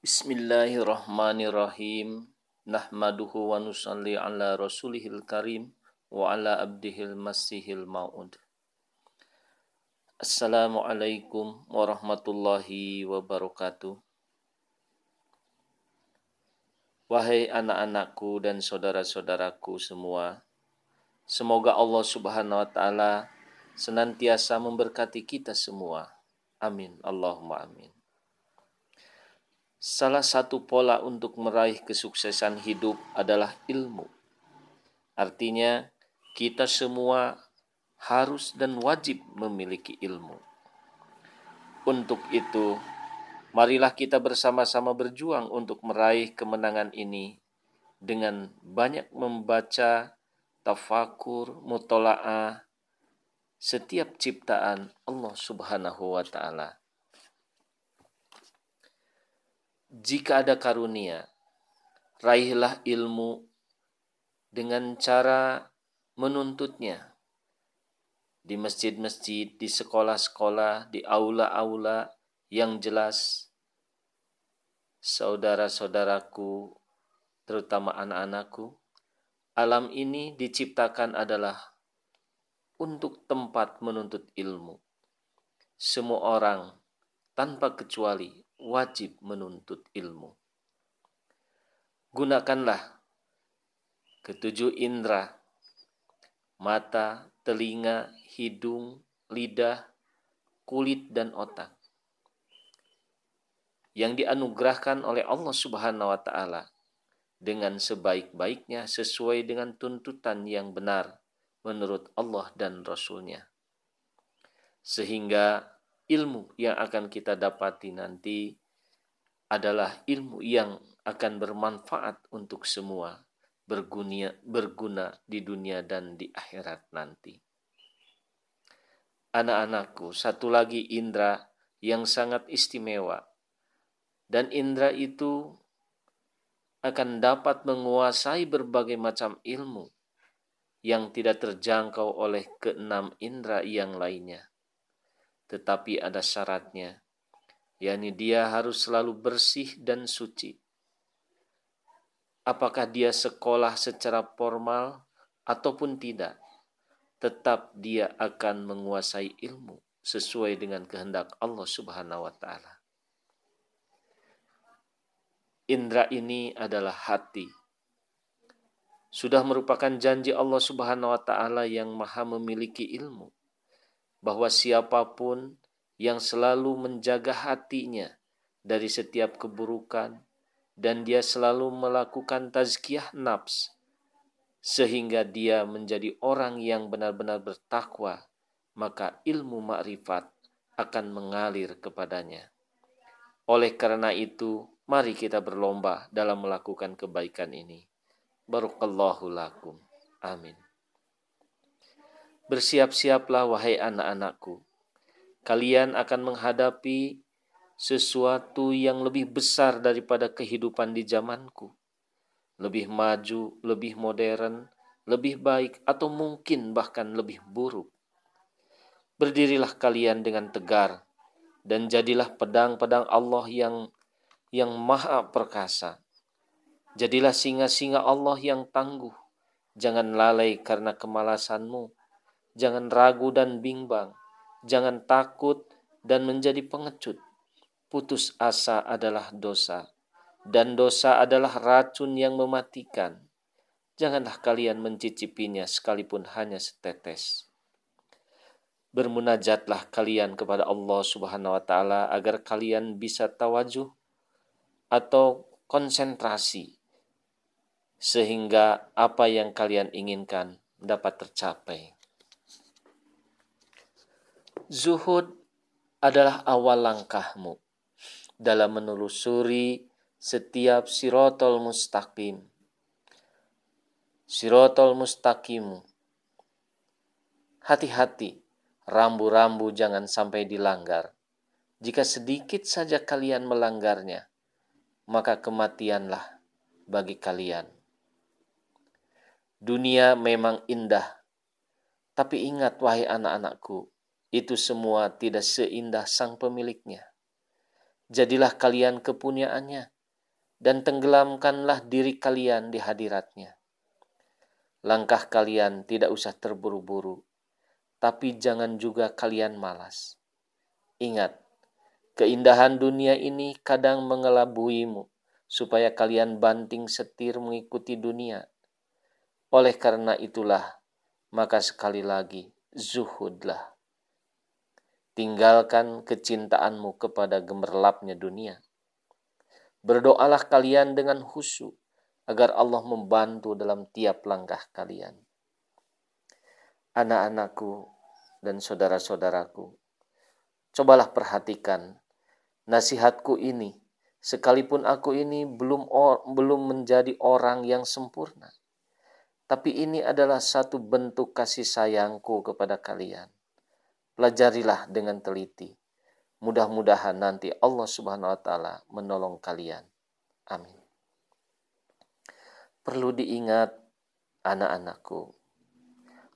Bismillahirrahmanirrahim. Nahmaduhu wa nusalli ala rasulihil karim wa ala abdihil masihil ma'ud. Assalamualaikum warahmatullahi wabarakatuh. Wahai anak-anakku dan saudara-saudaraku semua, semoga Allah Subhanahu wa taala senantiasa memberkati kita semua. Amin. Allahumma amin. Salah satu pola untuk meraih kesuksesan hidup adalah ilmu. Artinya, kita semua harus dan wajib memiliki ilmu. Untuk itu, marilah kita bersama-sama berjuang untuk meraih kemenangan ini dengan banyak membaca tafakur, mutola'ah, setiap ciptaan Allah Subhanahu wa Ta'ala jika ada karunia, raihlah ilmu dengan cara menuntutnya di masjid-masjid, di sekolah-sekolah, di aula-aula yang jelas saudara-saudaraku, terutama anak-anakku, alam ini diciptakan adalah untuk tempat menuntut ilmu. Semua orang tanpa kecuali wajib menuntut ilmu. Gunakanlah ketujuh indera, mata, telinga, hidung, lidah, kulit, dan otak yang dianugerahkan oleh Allah Subhanahu wa Ta'ala dengan sebaik-baiknya sesuai dengan tuntutan yang benar menurut Allah dan Rasul-Nya. Sehingga ilmu yang akan kita dapati nanti adalah ilmu yang akan bermanfaat untuk semua, berguna, berguna di dunia dan di akhirat nanti. Anak-anakku, satu lagi indera yang sangat istimewa, dan indera itu akan dapat menguasai berbagai macam ilmu yang tidak terjangkau oleh keenam indera yang lainnya tetapi ada syaratnya, yakni dia harus selalu bersih dan suci. Apakah dia sekolah secara formal ataupun tidak, tetap dia akan menguasai ilmu sesuai dengan kehendak Allah Subhanahu wa taala. Indra ini adalah hati. Sudah merupakan janji Allah Subhanahu wa taala yang Maha memiliki ilmu bahwa siapa pun yang selalu menjaga hatinya dari setiap keburukan dan dia selalu melakukan tazkiyah nafs sehingga dia menjadi orang yang benar-benar bertakwa maka ilmu makrifat akan mengalir kepadanya. Oleh karena itu mari kita berlomba dalam melakukan kebaikan ini. Barakallahu lakum. Amin Bersiap-siaplah wahai anak-anakku. Kalian akan menghadapi sesuatu yang lebih besar daripada kehidupan di zamanku. Lebih maju, lebih modern, lebih baik, atau mungkin bahkan lebih buruk. Berdirilah kalian dengan tegar dan jadilah pedang-pedang Allah yang yang maha perkasa. Jadilah singa-singa Allah yang tangguh. Jangan lalai karena kemalasanmu Jangan ragu dan bimbang. Jangan takut dan menjadi pengecut. Putus asa adalah dosa. Dan dosa adalah racun yang mematikan. Janganlah kalian mencicipinya sekalipun hanya setetes. Bermunajatlah kalian kepada Allah Subhanahu wa taala agar kalian bisa tawajuh atau konsentrasi sehingga apa yang kalian inginkan dapat tercapai. Zuhud adalah awal langkahmu dalam menelusuri setiap sirotol mustaqim. Sirotol mustaqimu. Hati-hati, rambu-rambu jangan sampai dilanggar. Jika sedikit saja kalian melanggarnya, maka kematianlah bagi kalian. Dunia memang indah, tapi ingat wahai anak-anakku, itu semua tidak seindah sang pemiliknya. Jadilah kalian kepunyaannya, dan tenggelamkanlah diri kalian di hadiratnya. Langkah kalian tidak usah terburu-buru, tapi jangan juga kalian malas. Ingat, keindahan dunia ini kadang mengelabuimu, supaya kalian banting setir mengikuti dunia. Oleh karena itulah, maka sekali lagi, zuhudlah. Tinggalkan kecintaanmu kepada gemerlapnya dunia. Berdoalah kalian dengan khusyuk agar Allah membantu dalam tiap langkah kalian. Anak-anakku dan saudara-saudaraku, cobalah perhatikan nasihatku ini sekalipun aku ini belum or, belum menjadi orang yang sempurna. Tapi ini adalah satu bentuk kasih sayangku kepada kalian. Pelajarilah dengan teliti. Mudah-mudahan nanti Allah Subhanahu wa taala menolong kalian. Amin. Perlu diingat anak-anakku.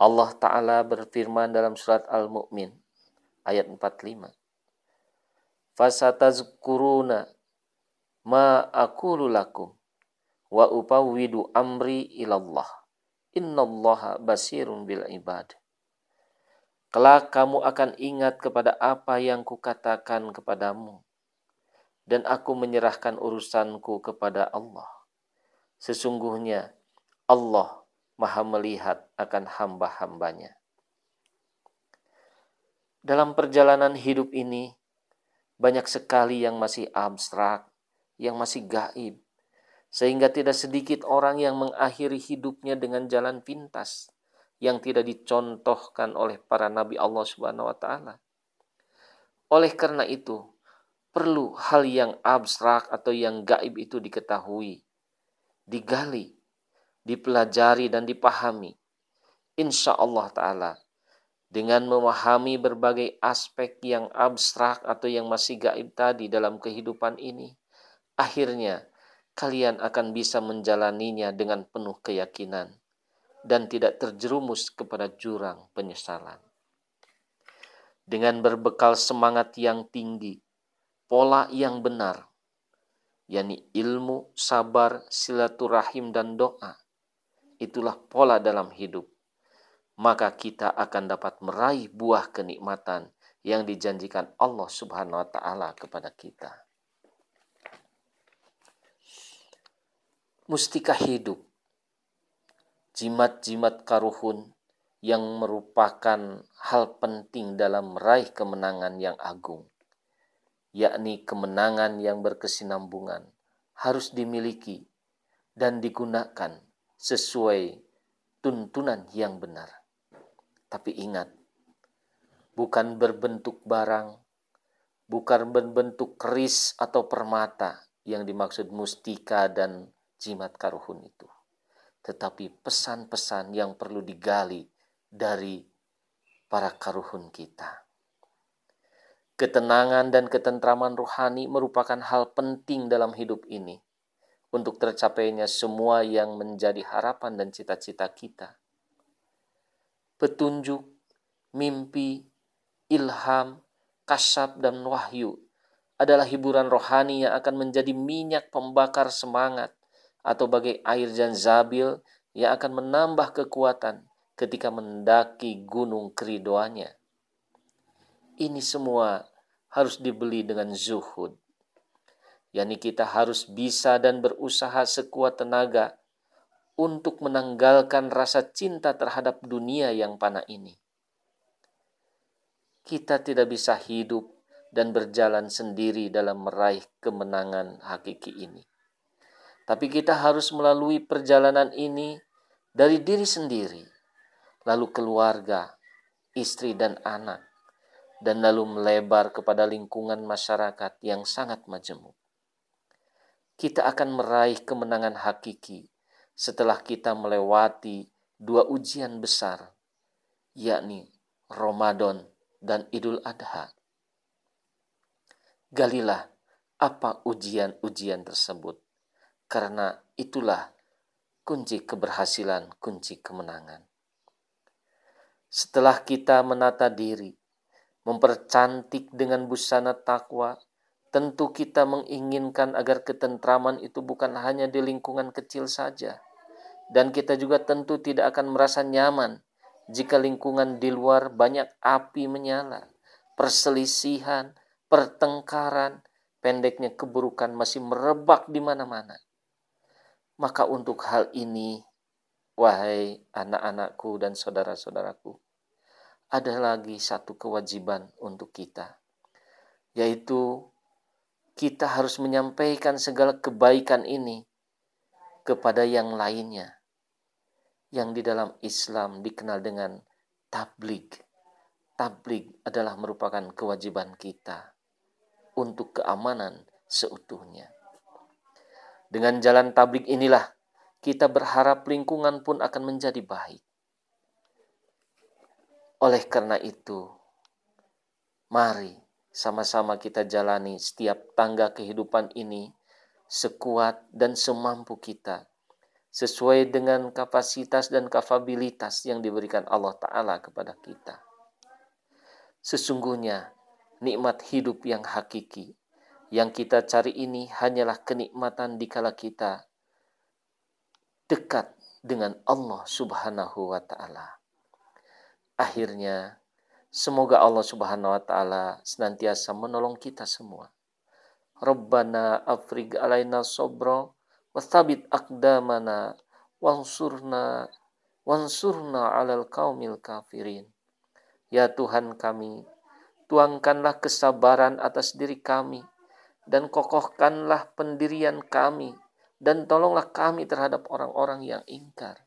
Allah taala berfirman dalam surat Al-Mu'min ayat 45. Fasatazkuruna ma aqulu lakum wa upawwidu amri ilallah innallaha basirun bil ibad kelak kamu akan ingat kepada apa yang kukatakan kepadamu. Dan aku menyerahkan urusanku kepada Allah. Sesungguhnya Allah maha melihat akan hamba-hambanya. Dalam perjalanan hidup ini banyak sekali yang masih abstrak yang masih gaib, sehingga tidak sedikit orang yang mengakhiri hidupnya dengan jalan pintas yang tidak dicontohkan oleh para nabi Allah Subhanahu wa taala. Oleh karena itu, perlu hal yang abstrak atau yang gaib itu diketahui, digali, dipelajari dan dipahami. Insya Allah Ta'ala dengan memahami berbagai aspek yang abstrak atau yang masih gaib tadi dalam kehidupan ini, akhirnya kalian akan bisa menjalaninya dengan penuh keyakinan dan tidak terjerumus kepada jurang penyesalan. Dengan berbekal semangat yang tinggi, pola yang benar, yakni ilmu, sabar, silaturahim, dan doa, itulah pola dalam hidup. Maka kita akan dapat meraih buah kenikmatan yang dijanjikan Allah Subhanahu wa Ta'ala kepada kita. mustika hidup. Jimat-jimat karuhun yang merupakan hal penting dalam meraih kemenangan yang agung, yakni kemenangan yang berkesinambungan, harus dimiliki dan digunakan sesuai tuntunan yang benar. Tapi ingat, bukan berbentuk barang, bukan berbentuk keris atau permata yang dimaksud mustika dan jimat karuhun itu. Tetapi pesan-pesan yang perlu digali dari para karuhun kita. Ketenangan dan ketentraman rohani merupakan hal penting dalam hidup ini untuk tercapainya semua yang menjadi harapan dan cita-cita kita. Petunjuk, mimpi, ilham, kasab, dan wahyu adalah hiburan rohani yang akan menjadi minyak pembakar semangat atau bagai air zabil yang akan menambah kekuatan ketika mendaki gunung keridoannya. Ini semua harus dibeli dengan zuhud. yakni kita harus bisa dan berusaha sekuat tenaga untuk menanggalkan rasa cinta terhadap dunia yang panah ini. Kita tidak bisa hidup dan berjalan sendiri dalam meraih kemenangan hakiki ini. Tapi kita harus melalui perjalanan ini dari diri sendiri, lalu keluarga, istri dan anak, dan lalu melebar kepada lingkungan masyarakat yang sangat majemuk. Kita akan meraih kemenangan hakiki setelah kita melewati dua ujian besar, yakni Ramadan dan Idul Adha. Galilah apa ujian-ujian tersebut karena itulah kunci keberhasilan, kunci kemenangan. Setelah kita menata diri, mempercantik dengan busana takwa, Tentu kita menginginkan agar ketentraman itu bukan hanya di lingkungan kecil saja. Dan kita juga tentu tidak akan merasa nyaman jika lingkungan di luar banyak api menyala, perselisihan, pertengkaran, pendeknya keburukan masih merebak di mana-mana. Maka untuk hal ini, wahai anak-anakku dan saudara-saudaraku, ada lagi satu kewajiban untuk kita, yaitu kita harus menyampaikan segala kebaikan ini kepada yang lainnya yang di dalam Islam dikenal dengan tablik. Tablik adalah merupakan kewajiban kita untuk keamanan seutuhnya. Dengan jalan tablik inilah kita berharap lingkungan pun akan menjadi baik. Oleh karena itu, mari sama-sama kita jalani setiap tangga kehidupan ini sekuat dan semampu kita sesuai dengan kapasitas dan kapabilitas yang diberikan Allah Ta'ala kepada kita. Sesungguhnya nikmat hidup yang hakiki yang kita cari ini hanyalah kenikmatan dikala kita dekat dengan Allah Subhanahu wa taala. Akhirnya Semoga Allah Subhanahu wa taala senantiasa menolong kita semua. Rabbana afrig alaina sabra wa thabit aqdamana wansurna wansurna alal qaumil kafirin. Ya Tuhan kami, tuangkanlah kesabaran atas diri kami dan kokohkanlah pendirian kami dan tolonglah kami terhadap orang-orang yang ingkar.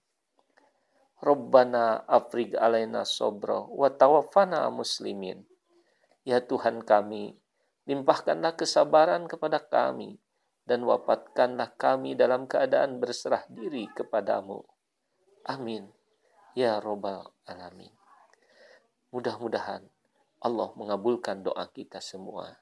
Rabbana afrig alaina sobro wa tawaffana muslimin. Ya Tuhan kami, limpahkanlah kesabaran kepada kami dan wafatkanlah kami dalam keadaan berserah diri kepadamu. Amin. Ya Robbal Alamin. Mudah-mudahan Allah mengabulkan doa kita semua.